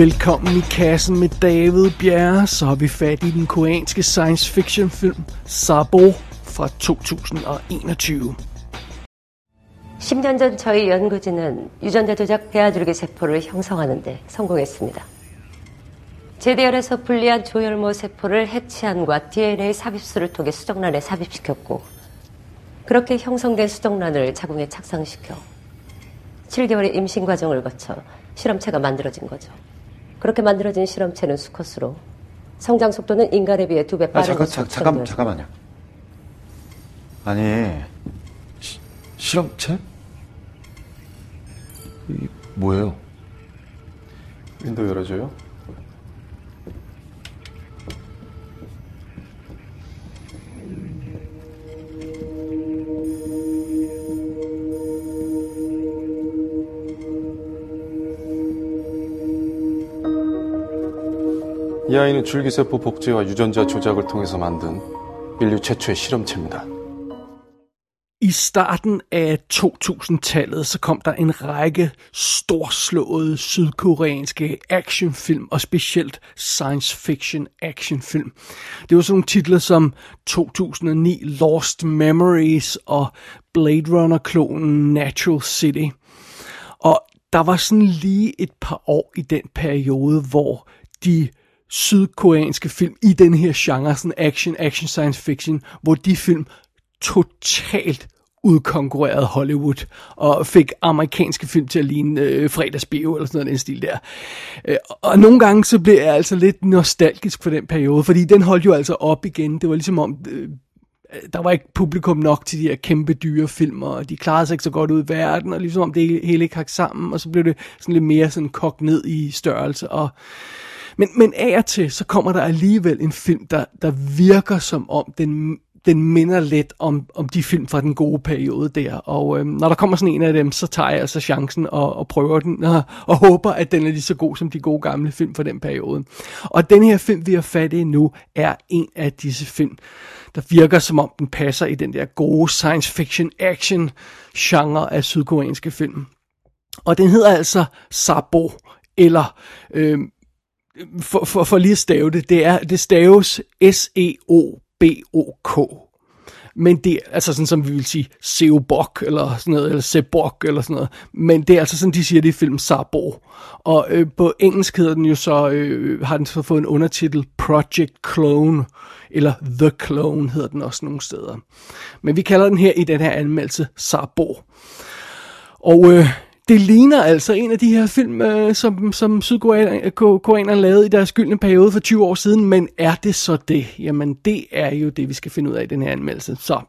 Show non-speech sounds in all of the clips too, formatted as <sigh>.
Velkommen i kassen med David Bjerre, så har vi fat i den koreanske science fiction film Sabo fra 2021. 10년 전 저희 연구진은 유전자 조작 배아두르기 세포를 형성하는데 성공했습니다. 제대열에서 분리한 조혈모 세포를 해치안과 DNA 삽입술을 통해 수정란에 삽입시켰고 그렇게 형성된 수정란을 자궁에 착상시켜 7개월의 임신 과정을 거쳐 실험체가 만들어진 거죠. 그렇게 만들어진 실험체는 수컷으로 성장 속도는 인간에 비해 두배 아, 빠른 잠깐, 것으로 자, 잠깐, 잠깐만요. 아니, 시, 실험체? 이 뭐예요? 윈도우 열어줘요. 이 아이는 줄기세포 복제와 유전자 조작을 통해서 만든 인류 최초의 실험체입니다. I starten af 2000-tallet, så kom der en række storslåede sydkoreanske actionfilm, og specielt science fiction actionfilm. Det var sådan nogle titler som 2009 Lost Memories og Blade Runner-klonen Natural City. Og der var sådan lige et par år i den periode, hvor de sydkoreanske film i den her genre, sådan action, action science fiction, hvor de film totalt udkonkurrerede Hollywood og fik amerikanske film til at ligne øh, fredagsbio eller sådan noget den stil der. Øh, og nogle gange så blev jeg altså lidt nostalgisk for den periode, fordi den holdt jo altså op igen. Det var ligesom om, øh, der var ikke publikum nok til de her kæmpe dyre film, og de klarede sig ikke så godt ud i verden, og ligesom om det hele ikke hang sammen, og så blev det sådan lidt mere sådan kogt ned i størrelse, og men, men af og til, så kommer der alligevel en film, der, der virker som om, den, den minder lidt om, om de film fra den gode periode der. Og øhm, når der kommer sådan en af dem, så tager jeg altså chancen og, og prøver den, og, <laughs> og håber, at den er lige så god som de gode gamle film fra den periode. Og den her film, vi har fat i nu, er en af disse film, der virker som om den passer i den der gode science fiction action genre af sydkoreanske film. Og den hedder altså Sabo, eller øhm, for, for, for lige at stave det, det, er, det staves S-E-O-B-O-K. Men det er altså sådan, som vi vil sige, Seobok, eller sådan noget, eller Sebok, eller sådan noget. Men det er altså sådan, de siger det i film Sabo. Og øh, på engelsk hedder den jo så, øh, har den så fået en undertitel Project Clone, eller The Clone hedder den også nogle steder. Men vi kalder den her i den her anmeldelse Sabo. Og øh, det ligner altså en af de her film, øh, som, som sydkoreanerne lavede i deres gyldne periode for 20 år siden, men er det så det? Jamen, det er jo det, vi skal finde ud af i den her anmeldelse. Så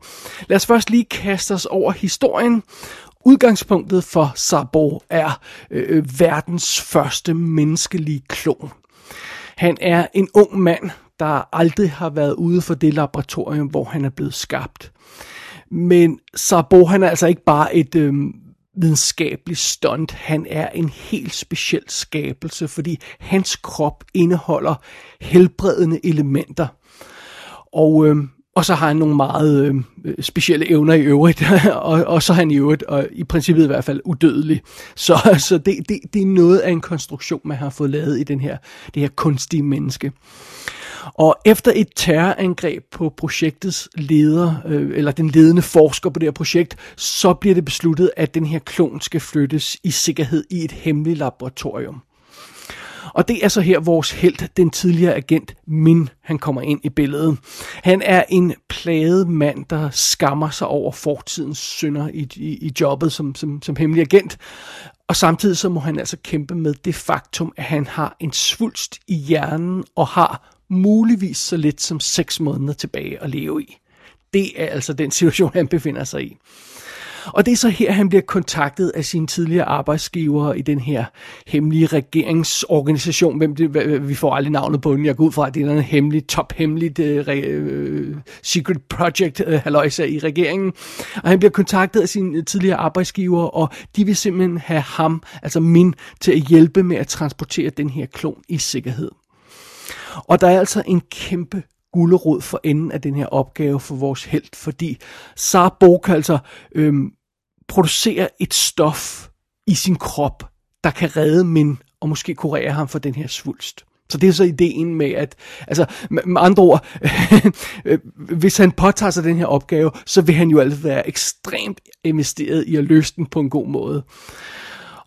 lad os først lige kaste os over historien. Udgangspunktet for Sabo er øh, øh verdens første menneskelige klon. Han er en ung mand, der aldrig har været ude for det laboratorium, hvor han er blevet skabt. Men Sabo, han er altså ikke bare et øh, videnskabelig stunt. Han er en helt speciel skabelse, fordi hans krop indeholder helbredende elementer. Og, øh, og så har han nogle meget øh, øh specielle evner i øvrigt, <laughs> og, og så er han i øvrigt, og i princippet i hvert fald, udødelig. Så, <laughs> så det, det, det er noget af en konstruktion, man har fået lavet i den her, det her kunstige menneske. Og efter et terrorangreb på projektets leder, øh, eller den ledende forsker på det her projekt, så bliver det besluttet, at den her klon skal flyttes i sikkerhed i et hemmeligt laboratorium. Og det er så her vores held, den tidligere agent Min, han kommer ind i billedet. Han er en plaget mand, der skammer sig over fortidens synder i, i, i jobbet som, som, som hemmelig agent. Og samtidig så må han altså kæmpe med det faktum, at han har en svulst i hjernen og har muligvis så lidt som 6 måneder tilbage at leve i. Det er altså den situation, han befinder sig i. Og det er så her, han bliver kontaktet af sine tidligere arbejdsgivere i den her hemmelige regeringsorganisation. Hvem det, vi får aldrig navnet på den. Jeg går ud fra, at det er en hemmelig, tophemmeligt uh, uh, secret project uh, halløjsa i regeringen. Og han bliver kontaktet af sine tidligere arbejdsgivere, og de vil simpelthen have ham, altså min, til at hjælpe med at transportere den her klon i sikkerhed. Og der er altså en kæmpe gulderod for enden af den her opgave for vores held, fordi Sarah Bok altså øhm, producerer et stof i sin krop, der kan redde Min og måske kurere ham for den her svulst. Så det er så ideen med, at, altså med, andre ord, <laughs> hvis han påtager sig den her opgave, så vil han jo altid være ekstremt investeret i at løse den på en god måde.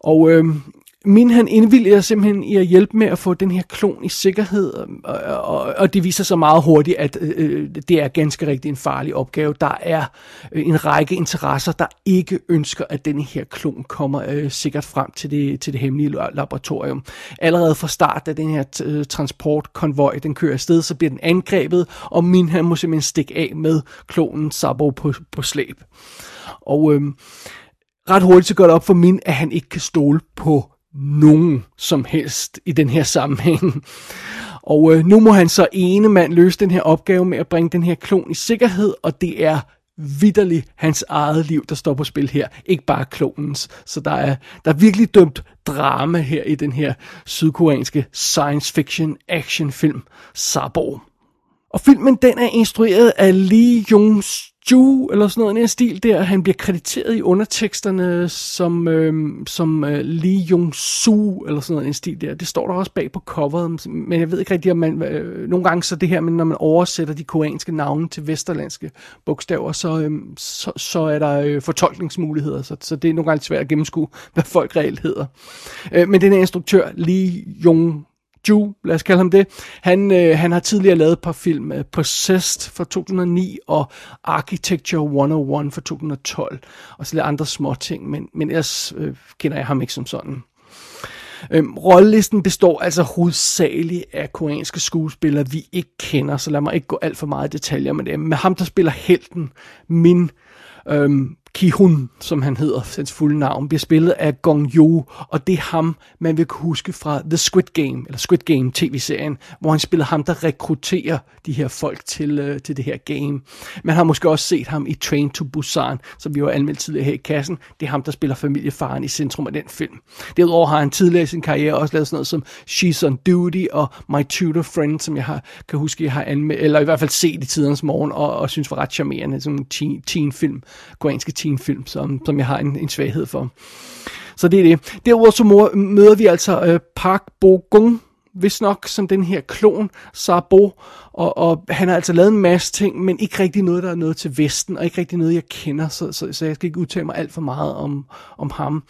Og øhm, min han indvilliger simpelthen i at hjælpe med at få den her klon i sikkerhed, og, og, og det viser sig meget hurtigt, at øh, øh, det er ganske rigtigt en farlig opgave. Der er øh, en række interesser, der ikke ønsker, at den her klon kommer øh, sikkert frem til det, til det hemmelige laboratorium. Allerede fra start, da den her t- øh, transportkonvoj den kører afsted, så bliver den angrebet, og min han må simpelthen stikke af med klonen Sabo på, på slæb. Og øh, ret hurtigt så går det op for min, at han ikke kan stole på nogen som helst i den her sammenhæng. Og øh, nu må han så ene mand løse den her opgave med at bringe den her klon i sikkerhed, og det er vidderligt hans eget liv, der står på spil her, ikke bare klonens. Så der er, der er virkelig dømt drama her i den her sydkoreanske science fiction action film Sabo. Og filmen den er instrueret af Lee Jung Ju, eller sådan noget, en stil der. Han bliver krediteret i underteksterne som, øh, som øh, Lee Jung-soo, eller sådan noget, en stil der. Det står der også bag på coveret, men jeg ved ikke rigtig, om man, øh, nogle gange så det her, men når man oversætter de koreanske navne til vesterlandske bogstaver, så, øh, så, så er der øh, fortolkningsmuligheder, så, så det er nogle gange svært at gennemskue, hvad folk reelt hedder. Øh, men den her instruktør, Lee Jung Jew, lad os kalde ham det. Han, øh, han har tidligere lavet et par film, uh, Possessed fra 2009 og Architecture 101 fra 2012, og så lidt andre små ting, men, men ellers øh, kender jeg ham ikke som sådan. Øhm, rollelisten består altså hovedsageligt af koreanske skuespillere, vi ikke kender, så lad mig ikke gå alt for meget i detaljer med det. Med ham, der spiller helten, Min øhm, Ki-hun, som han hedder, hans fulde navn, bliver spillet af Gong Yoo, og det er ham, man vil kunne huske fra The Squid Game, eller Squid Game tv-serien, hvor han spiller ham, der rekrutterer de her folk til, øh, til det her game. Man har måske også set ham i Train to Busan, som vi jo anmeldt tidligere her i kassen. Det er ham, der spiller familiefaren i centrum af den film. Derudover har han tidligere i sin karriere også lavet sådan noget som She's on Duty og My Tutor Friend, som jeg har, kan huske, jeg har anmeldt, eller i hvert fald set i tidernes morgen, og, og synes var ret charmerende, sådan en teen, teen film, koreanske teenfilm, som, som jeg har en, en svaghed for. Så det er det. Derudover så møder vi altså øh, Park Bo-gum, hvis nok som den her klon, Sabo, og, og han har altså lavet en masse ting, men ikke rigtig noget, der er noget til Vesten, og ikke rigtig noget, jeg kender, så, så, så jeg skal ikke udtale mig alt for meget om, om ham.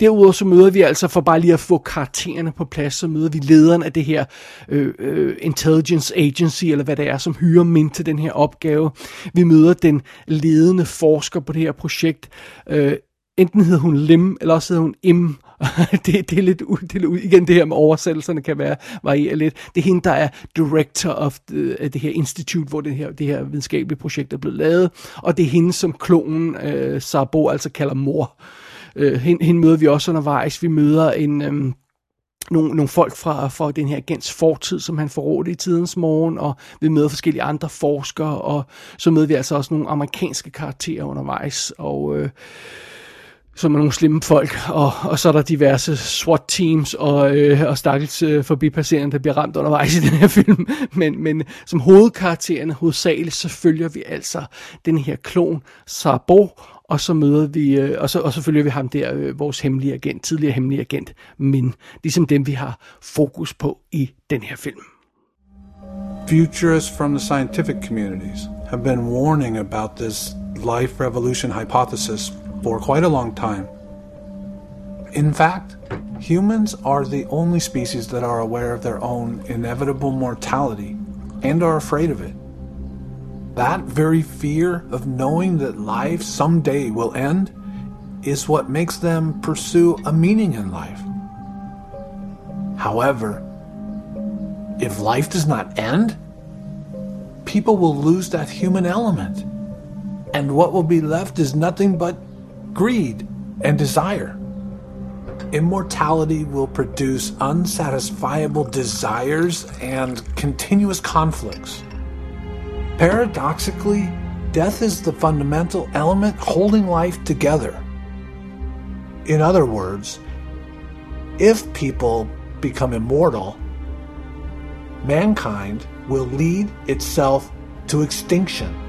Derudover så møder vi altså, for bare lige at få karaktererne på plads, så møder vi lederen af det her øh, øh, intelligence agency, eller hvad det er, som hyrer Min til den her opgave. Vi møder den ledende forsker på det her projekt, øh, enten hedder hun Lim, eller også hedder hun Im, <laughs> det, det, er lidt, det er igen det her med oversættelserne kan være variere lidt. Det er hende, der er director of the, det her institut, hvor det her, det her videnskabelige projekt er blevet lavet, og det er hende, som klonen øh, Sabo altså kalder mor. Øh, hende, hende møder vi også undervejs. Vi møder en... Øh, nogle, nogle folk fra, fra den her agents fortid, som han forrådte i tidens morgen, og vi møder forskellige andre forskere, og så møder vi altså også nogle amerikanske karakterer undervejs, og øh, som er nogle slemme folk, og, og så er der diverse SWAT-teams og, øh, og stakkels øh, forbipasserende, der bliver ramt undervejs i den her <laughs> film. Men, men som hovedkaraktererne hovedsageligt, så følger vi altså den her klon, Sabo, og så møder vi, øh, og, så, og så følger vi ham der, øh, vores hemmelige agent, tidligere hemmelige agent, men ligesom dem, vi har fokus på i den her film. Futurists from the scientific communities have been warning about this life revolution hypothesis for quite a long time. In fact, humans are the only species that are aware of their own inevitable mortality and are afraid of it. That very fear of knowing that life someday will end is what makes them pursue a meaning in life. However, if life does not end, people will lose that human element. And what will be left is nothing but greed, and desire. Immortality will produce unsatisfiable desires and continuous conflicts. Paradoxically, death is the fundamental element holding life together. In other words, if people become immortal, mankind will lead itself to extinction.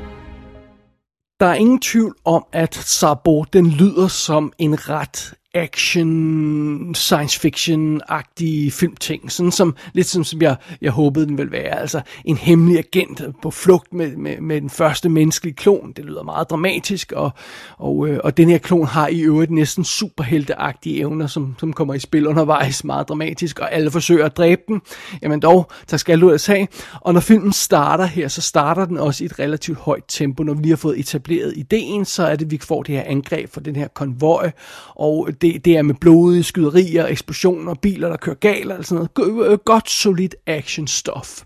Der er ingen tvivl om, at Sabo, den lyder som en ret action, science fiction-agtige filmting, sådan som, lidt som, som jeg, jeg håbede den ville være, altså en hemmelig agent på flugt med, med, med den første menneskelige klon, det lyder meget dramatisk, og, og, øh, og den her klon har i øvrigt næsten superhelteagtige evner, som, som kommer i spil undervejs, meget dramatisk, og alle forsøger at dræbe den, jamen dog, der skal du altså have. og når filmen starter her, så starter den også i et relativt højt tempo, når vi lige har fået etableret ideen, så er det, vi får det her angreb for den her konvoj, og det, det er med blodige skyderier, eksplosioner, biler, der kører galt og sådan noget. Øh, godt, solid action stuff.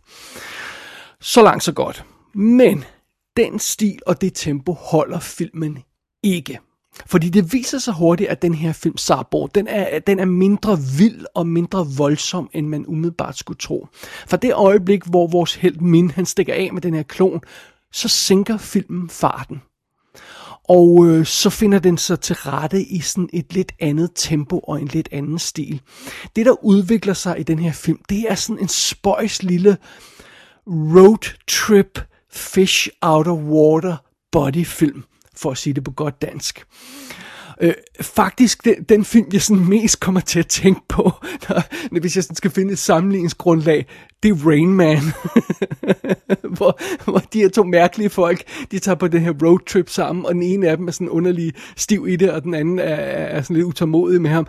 Så langt, så godt. Men den stil og det tempo holder filmen ikke. Fordi det viser sig hurtigt, at den her film, Sarborg, den er, den er mindre vild og mindre voldsom, end man umiddelbart skulle tro. For det øjeblik, hvor vores held Min, han stikker af med den her klon, så sænker filmen farten. Og øh, så finder den sig til rette i sådan et lidt andet tempo og en lidt anden stil. Det, der udvikler sig i den her film, det er sådan en spøjs lille road trip fish out of water bodyfilm, for at sige det på godt dansk. Øh, Øh, faktisk den, den film, jeg sådan mest kommer til at tænke på, <laughs> når, hvis jeg sådan skal finde et sammenligningsgrundlag, det er Rain Man. <laughs> hvor, hvor de her to mærkelige folk, de tager på den her roadtrip sammen, og den ene af dem er sådan underlig stiv i det, og den anden er, er sådan lidt utålmodig med ham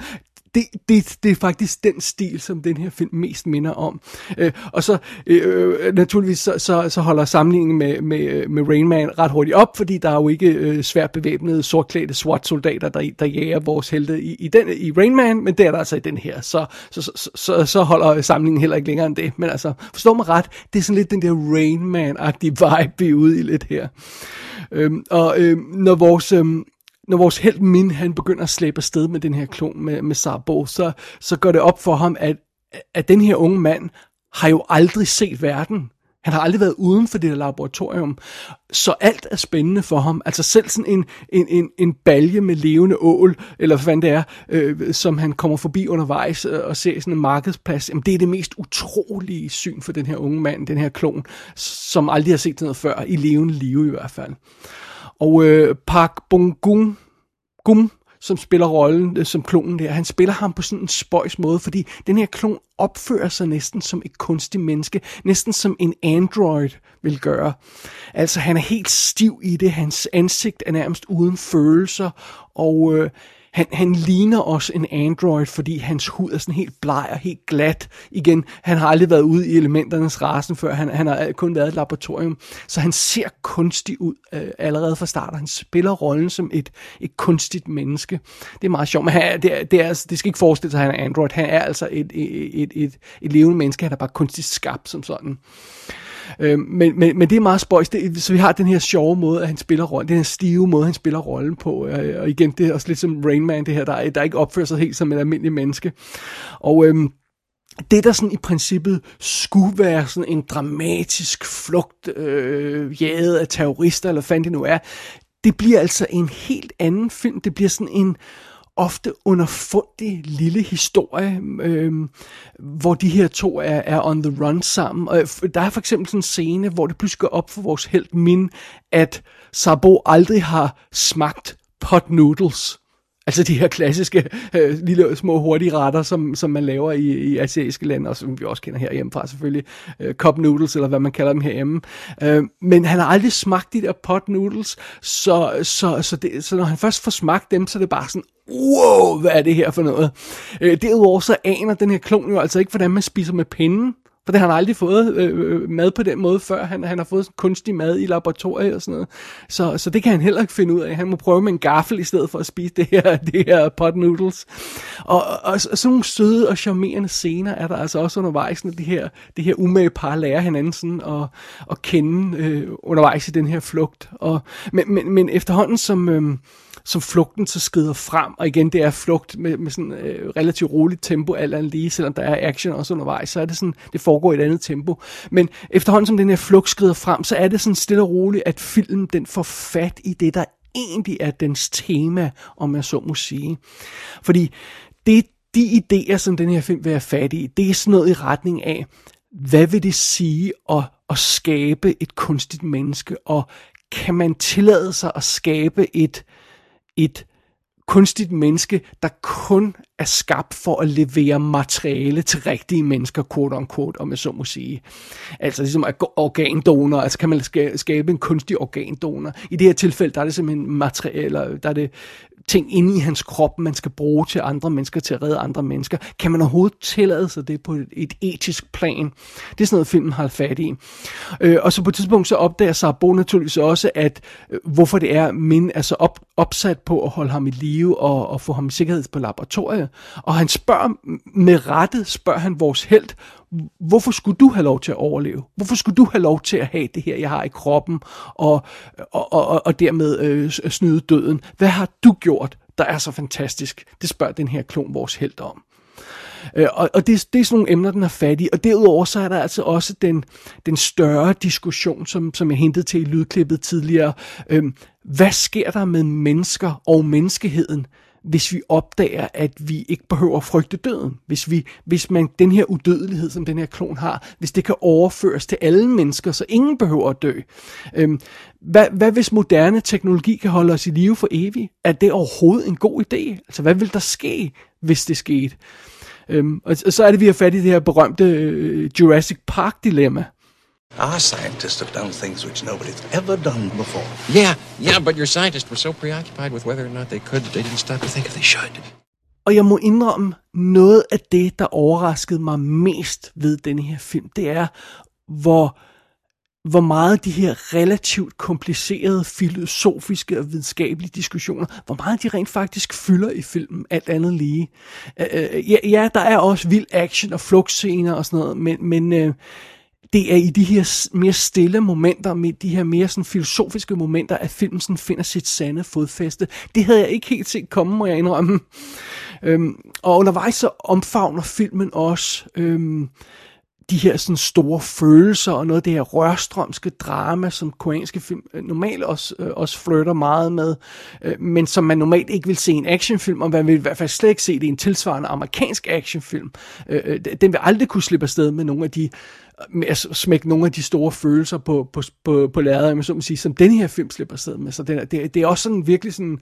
det, det, det er faktisk den stil, som den her film mest minder om. Øh, og så øh, naturligvis så, så, så holder sammenligningen med, med, med Rain Man ret hurtigt op, fordi der er jo ikke øh, svært bevæbnede, sortklædte SWAT-soldater, der, der jager vores helte i, i, den, i Rain Man, men det er der altså i den her. Så, så, så, så, så holder sammenligningen heller ikke længere end det. Men altså, forstå mig ret, det er sådan lidt den der Rain Man-agtige vibe, vi er ude i lidt her. Øhm, og øhm, når vores... Øhm, når vores held Min, han begynder at slæbe afsted med den her klon med, med Sarbo, så, så går det op for ham, at, at den her unge mand har jo aldrig set verden. Han har aldrig været uden for det der laboratorium. Så alt er spændende for ham. Altså selv sådan en, en, en, en balje med levende ål, eller hvad det er, øh, som han kommer forbi undervejs øh, og ser sådan en markedsplads. Jamen, det er det mest utrolige syn for den her unge mand, den her klon, som aldrig har set noget før, i levende live i hvert fald. Og øh, Park Bong Gum, som spiller rollen øh, som klonen der, han spiller ham på sådan en spøjs måde, fordi den her klon opfører sig næsten som et kunstigt menneske, næsten som en android vil gøre. Altså han er helt stiv i det, hans ansigt er nærmest uden følelser, og øh, han, han ligner også en android, fordi hans hud er sådan helt bleg og helt glat. Igen, han har aldrig været ude i elementernes rasen før, han, han har kun været i et laboratorium. Så han ser kunstig ud øh, allerede fra start, han spiller rollen som et, et kunstigt menneske. Det er meget sjovt, men han, det, er, det, er, altså- det skal ikke forestille sig, at han er android. Han er altså et, et, et, et, et levende menneske, han er bare kunstigt skabt som sådan. Øh, Øh, men, men, men det er meget spøjs. Det, så vi har den her sjove måde, at han spiller rollen, den her stive måde, han spiller rollen på. Øh, og igen, det er også lidt som Rain Man, det her, der, der ikke opfører sig helt som et almindeligt menneske. Og øh, det, der sådan i princippet skulle være sådan en dramatisk flugt, øh, jaget af terrorister, eller hvad det nu er, det bliver altså en helt anden film. Det bliver sådan en ofte underfundig lille historie, øh, hvor de her to er, er on the run sammen. Og øh, der er for eksempel sådan en scene, hvor det pludselig går op for vores held Min, at Sabo aldrig har smagt pot noodles. Altså de her klassiske øh, lille små hurtige retter, som, som man laver i, i asiatiske lande, og som vi også kender herhjemmefra selvfølgelig, øh, cup noodles, eller hvad man kalder dem herhjemme. Øh, men han har aldrig smagt de der pot noodles, så, så, så, det, så når han først får smagt dem, så er det bare sådan, wow, hvad er det her for noget? Øh, derudover så aner den her klon jo altså ikke, hvordan man spiser med pinden. For det har han aldrig fået øh, øh, mad på den måde før. Han, han har fået kunstig mad i laboratoriet og sådan noget. Så, så det kan han heller ikke finde ud af. Han må prøve med en gaffel i stedet for at spise det her, <laughs> det her pot noodles. Og, og, og sådan nogle søde og charmerende scener er der altså også undervejs, når det her, det her umage par lærer hinanden sådan at, at kende øh, undervejs i den her flugt. Og, men, men, men efterhånden som... Øh, som flugten så skrider frem, og igen, det er flugt med, med sådan øh, relativt roligt tempo, alt andet lige, selvom der er action også undervejs, så er det sådan, det foregår i et andet tempo. Men efterhånden som den her flugt skrider frem, så er det sådan stille og roligt, at filmen den får fat i det, der egentlig er dens tema, om jeg så må sige. Fordi det, de idéer, som den her film vil have fat i, det er sådan noget i retning af, hvad vil det sige at, at skabe et kunstigt menneske, og kan man tillade sig at skabe et, et kunstigt menneske, der kun er skabt for at levere materiale til rigtige mennesker, quote on quote, om jeg så må sige. Altså ligesom organdonor, altså kan man skabe en kunstig organdonor. I det her tilfælde, der er det simpelthen materiale, der er det ting inde i hans krop, man skal bruge til andre mennesker, til at redde andre mennesker. Kan man overhovedet tillade sig det på et, etisk plan? Det er sådan noget, filmen har fat i. Øh, og så på et tidspunkt, så opdager Sarbo naturligvis også, at øh, hvorfor det er, min er så op, opsat på at holde ham i live og, og få ham i sikkerhed på laboratoriet. Og han spørger, med rette spørger han vores held, hvorfor skulle du have lov til at overleve? Hvorfor skulle du have lov til at have det her, jeg har i kroppen, og, og, og, og dermed øh, snyde døden? Hvad har du gjort, der er så fantastisk? Det spørger den her klon vores held om. Øh, og, og det, det er sådan nogle emner, den har fat i. Og derudover så er der altså også den, den større diskussion, som, som jeg hentede til i lydklippet tidligere. Øh, hvad sker der med mennesker og menneskeheden, hvis vi opdager, at vi ikke behøver at frygte døden. Hvis, vi, hvis man den her udødelighed, som den her klon har, hvis det kan overføres til alle mennesker, så ingen behøver at dø. Øhm, hvad, hvad hvis moderne teknologi kan holde os i live for evigt? Er det overhovedet en god idé? Altså, hvad vil der ske, hvis det skete? Øhm, og så er det, vi har fat i det her berømte øh, Jurassic Park-dilemma. Our scientists have done things which nobody's ever done before. Yeah, yeah, but your scientists were so preoccupied with whether or not they could, they didn't stop to think if they should. Og jeg må indrømme, noget af det, der overraskede mig mest ved denne her film, det er, hvor, hvor meget de her relativt komplicerede filosofiske og videnskabelige diskussioner, hvor meget de rent faktisk fylder i filmen, alt andet lige. Øh, øh ja, ja, der er også vild action og flugtscener og sådan noget, men, men øh, det er i de her mere stille momenter, med de her mere sådan filosofiske momenter, at filmen sådan finder sit sande fodfæste. Det havde jeg ikke helt set komme, må jeg indrømme. Øhm, og undervejs så omfavner filmen også øhm, de her sådan store følelser og noget af det her rørstrømske drama, som koreanske film øh, normalt også, øh, også flytter meget med, øh, men som man normalt ikke vil se i en actionfilm, og man vil i hvert fald slet ikke se det i en tilsvarende amerikansk actionfilm. Øh, øh den vil aldrig kunne slippe afsted med nogle af de øh, med at smække nogle af de store følelser på, på, på, på lærredet, så sige, som den her film slipper sted med. Så det, det, det er også sådan virkelig sådan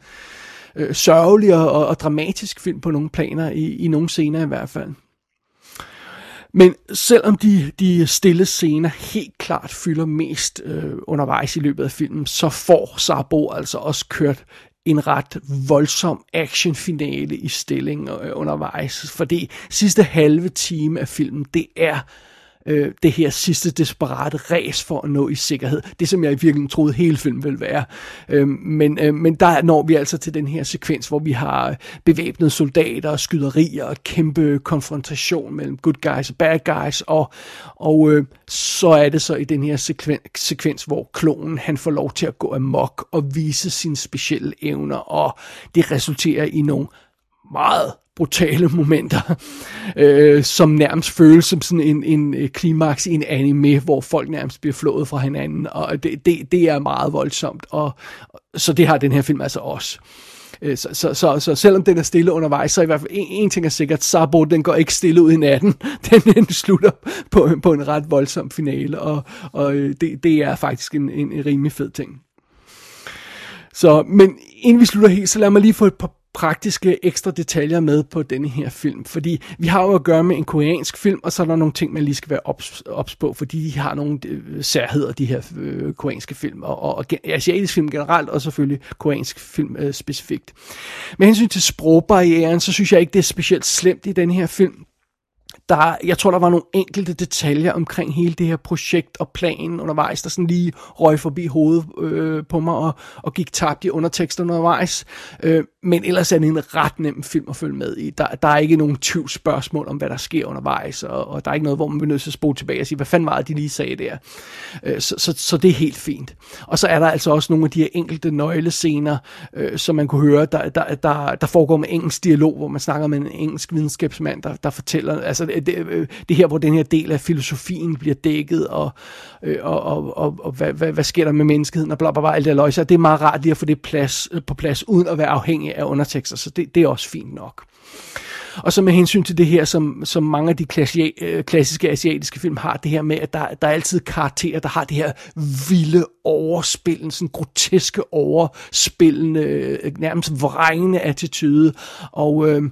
øh, sørgelig og, og, og dramatisk film på nogle planer, i, i nogle scener i hvert fald. Men selvom de, de stille scener helt klart fylder mest øh, undervejs i løbet af filmen, så får Sabo altså også kørt en ret voldsom actionfinale i stilling øh, undervejs. Fordi sidste halve time af filmen, det er øh, øh, det her sidste desperate ræs for at nå i sikkerhed. Det som jeg i virkeligheden troede hele filmen ville være. Øh, men, øh, men der når vi altså til den her sekvens, hvor vi har bevæbnede soldater, skyderier og kæmpe konfrontation mellem good guys og bad guys. Og, og øh, så er det så i den her sekven, sekvens, hvor klonen han får lov til at gå amok og vise sine specielle evner. Og det resulterer i nogle meget brutale <laughs> momenter, øh, som nærmest føles som sådan en, en øh, klimaks i en anime, hvor folk nærmest bliver flået fra hinanden, og det, det, det er meget voldsomt, og så det har den her film altså også. Øh, så, så, så, så selvom den er stille undervejs, så i hvert fald en, en ting er sikkert, Sabo, den går ikke stille ud i natten. <laughs> Den, den slutter på, på en ret voldsom finale, og, og øh, det, det er faktisk en, en, en rimelig fed ting. Så, men inden vi slutter helt, så lad mig lige få et par praktiske ekstra detaljer med på denne her film, fordi vi har jo at gøre med en koreansk film, og så er der nogle ting, man lige skal være ops, ops på, fordi de har nogle øh, særheder, de her øh, koreanske film, og, og, og asiatisk film generelt, og selvfølgelig koreansk film øh, specifikt. Med hensyn til sprogbarrieren, så synes jeg ikke, det er specielt slemt i den her film der, jeg tror, der var nogle enkelte detaljer omkring hele det her projekt og planen undervejs, der sådan lige røg forbi hovedet øh, på mig og, og gik tabt i undertekster undervejs. Øh, men ellers er det en ret nem film at følge med i. Der, der er ikke nogen tvivl spørgsmål om, hvad der sker undervejs, og, og der er ikke noget, hvor man bliver nødt til at spole tilbage og sige, hvad fanden var det, de lige sagde der. Øh, så, så, så det er helt fint. Og så er der altså også nogle af de her enkelte nøglescener, øh, som man kunne høre, der, der, der, der foregår med engelsk dialog, hvor man snakker med en engelsk videnskabsmand, der, der fortæller, altså Øh, det, øh, det her, hvor den her del af filosofien bliver dækket, og, øh, og, og, og, og hvad, hvad, hvad sker der med menneskeheden, og bla bla bla, alt det løjse. Det er meget rart lige at få det plads, øh, på plads, uden at være afhængig af undertekster, så det, det er også fint nok. og så med hensyn til det her, som, som mange af de klassi- klassiske asiatiske film har, det her med, at der, der er altid karakterer, der har det her vilde overspil, sådan groteske overspillende, nærmest vrængende attitude, og øh,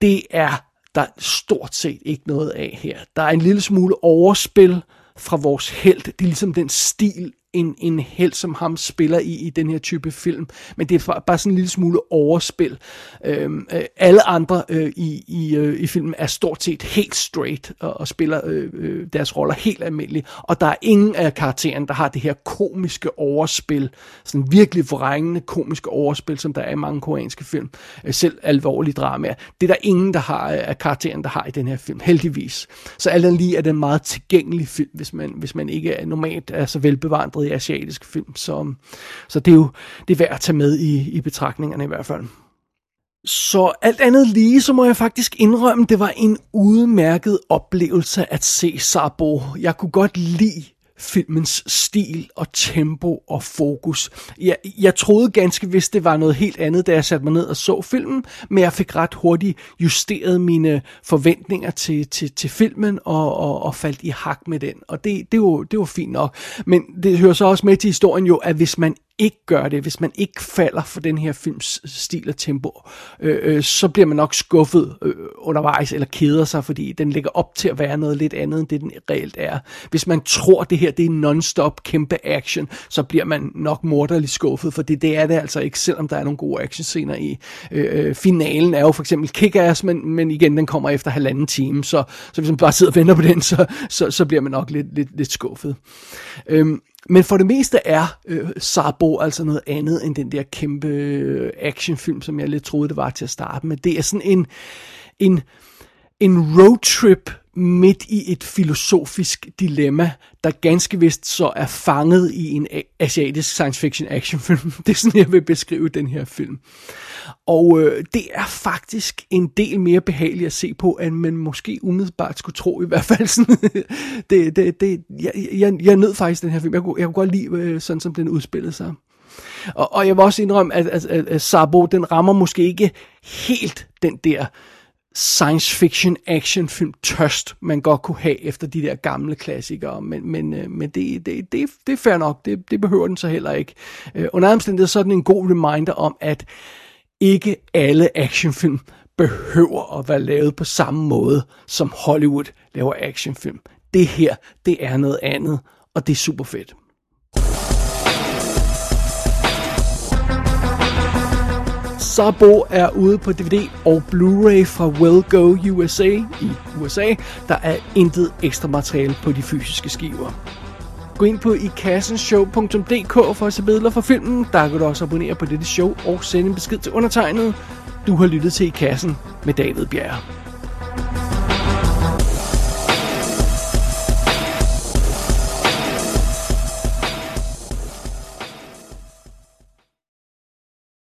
det er der stort set ikke noget af her. Der er en lille smule overspil fra vores held. Det er ligesom den stil, en, en held som ham spiller i, i den her type film. Men det er bare sådan en lille smule overspil. Øhm, øh, alle andre øh, i, i, øh, i filmen er stort set helt straight og, og spiller øh, øh, deres roller helt almindeligt. Og der er ingen af karaktererne, der har det her komiske overspil. Sådan virkelig forrængende komiske overspil, som der er i mange koreanske film. Øh, selv alvorlige dramaer. Det er der ingen, der har øh, af karakteren, der har i den her film. Heldigvis. Så alt lige er det en meget tilgængelig film, hvis man, hvis man ikke er normalt er så velbevandret i asiatisk film. Så, så det er jo det er værd at tage med i, i betragtningerne i hvert fald. Så alt andet lige, så må jeg faktisk indrømme, det var en udmærket oplevelse at se Sabo. Jeg kunne godt lide filmens stil og tempo og fokus. Jeg, jeg troede ganske vist, det var noget helt andet, da jeg satte mig ned og så filmen, men jeg fik ret hurtigt justeret mine forventninger til, til, til filmen og, og, og faldt i hak med den. Og det, det, var, det var fint nok. Men det hører så også med til historien jo, at hvis man ikke gør det, hvis man ikke falder for den her films stil og tempo, øh, øh, så bliver man nok skuffet øh, undervejs, eller keder sig, fordi den ligger op til at være noget lidt andet, end det den reelt er. Hvis man tror, det her det er non-stop kæmpe action, så bliver man nok morderligt skuffet, for det, det er det altså ikke, selvom der er nogle gode actionscener i. Øh, øh finalen er jo for eksempel kick-ass, men, men igen, den kommer efter halvanden time, så, så hvis man bare sidder og venter på den, så, så, så bliver man nok lidt, lidt, lidt skuffet. Øh, men for det meste er øh, Sabo altså noget andet end den der kæmpe øh, actionfilm, som jeg lidt troede, det var til at starte med. Det er sådan en, en, en roadtrip midt i et filosofisk dilemma, der ganske vist så er fanget i en asiatisk science fiction actionfilm. <laughs> Det er sådan, jeg vil beskrive den her film. Og øh, det er faktisk en del mere behageligt at se på, end man måske umiddelbart skulle tro i hvert fald. <laughs> Sådan, det, det, det, jeg, jeg, jeg nød faktisk den her film. Jeg kunne, jeg kunne godt lide, øh, sådan som den udspillede sig. Og, og jeg vil også indrømme, at, at, at, at Sabo, den rammer måske ikke helt den der science fiction action film tørst, man godt kunne have efter de der gamle klassikere, men, men, øh, men det, det, det, det er fair nok, det, det behøver den så heller ikke. Øh, under omstændigheder så er den en god reminder om, at ikke alle actionfilm behøver at være lavet på samme måde, som Hollywood laver actionfilm. Det her, det er noget andet, og det er super fedt. Sabo er ude på DVD og Blu-ray fra Wellgo USA i USA. Der er intet ekstra materiale på de fysiske skiver. Gå ind på ikassenshow.dk for at se billeder fra filmen. Der kan du også abonnere på dette show og sende en besked til undertegnet. Du har lyttet til I Kassen med David Bjerg.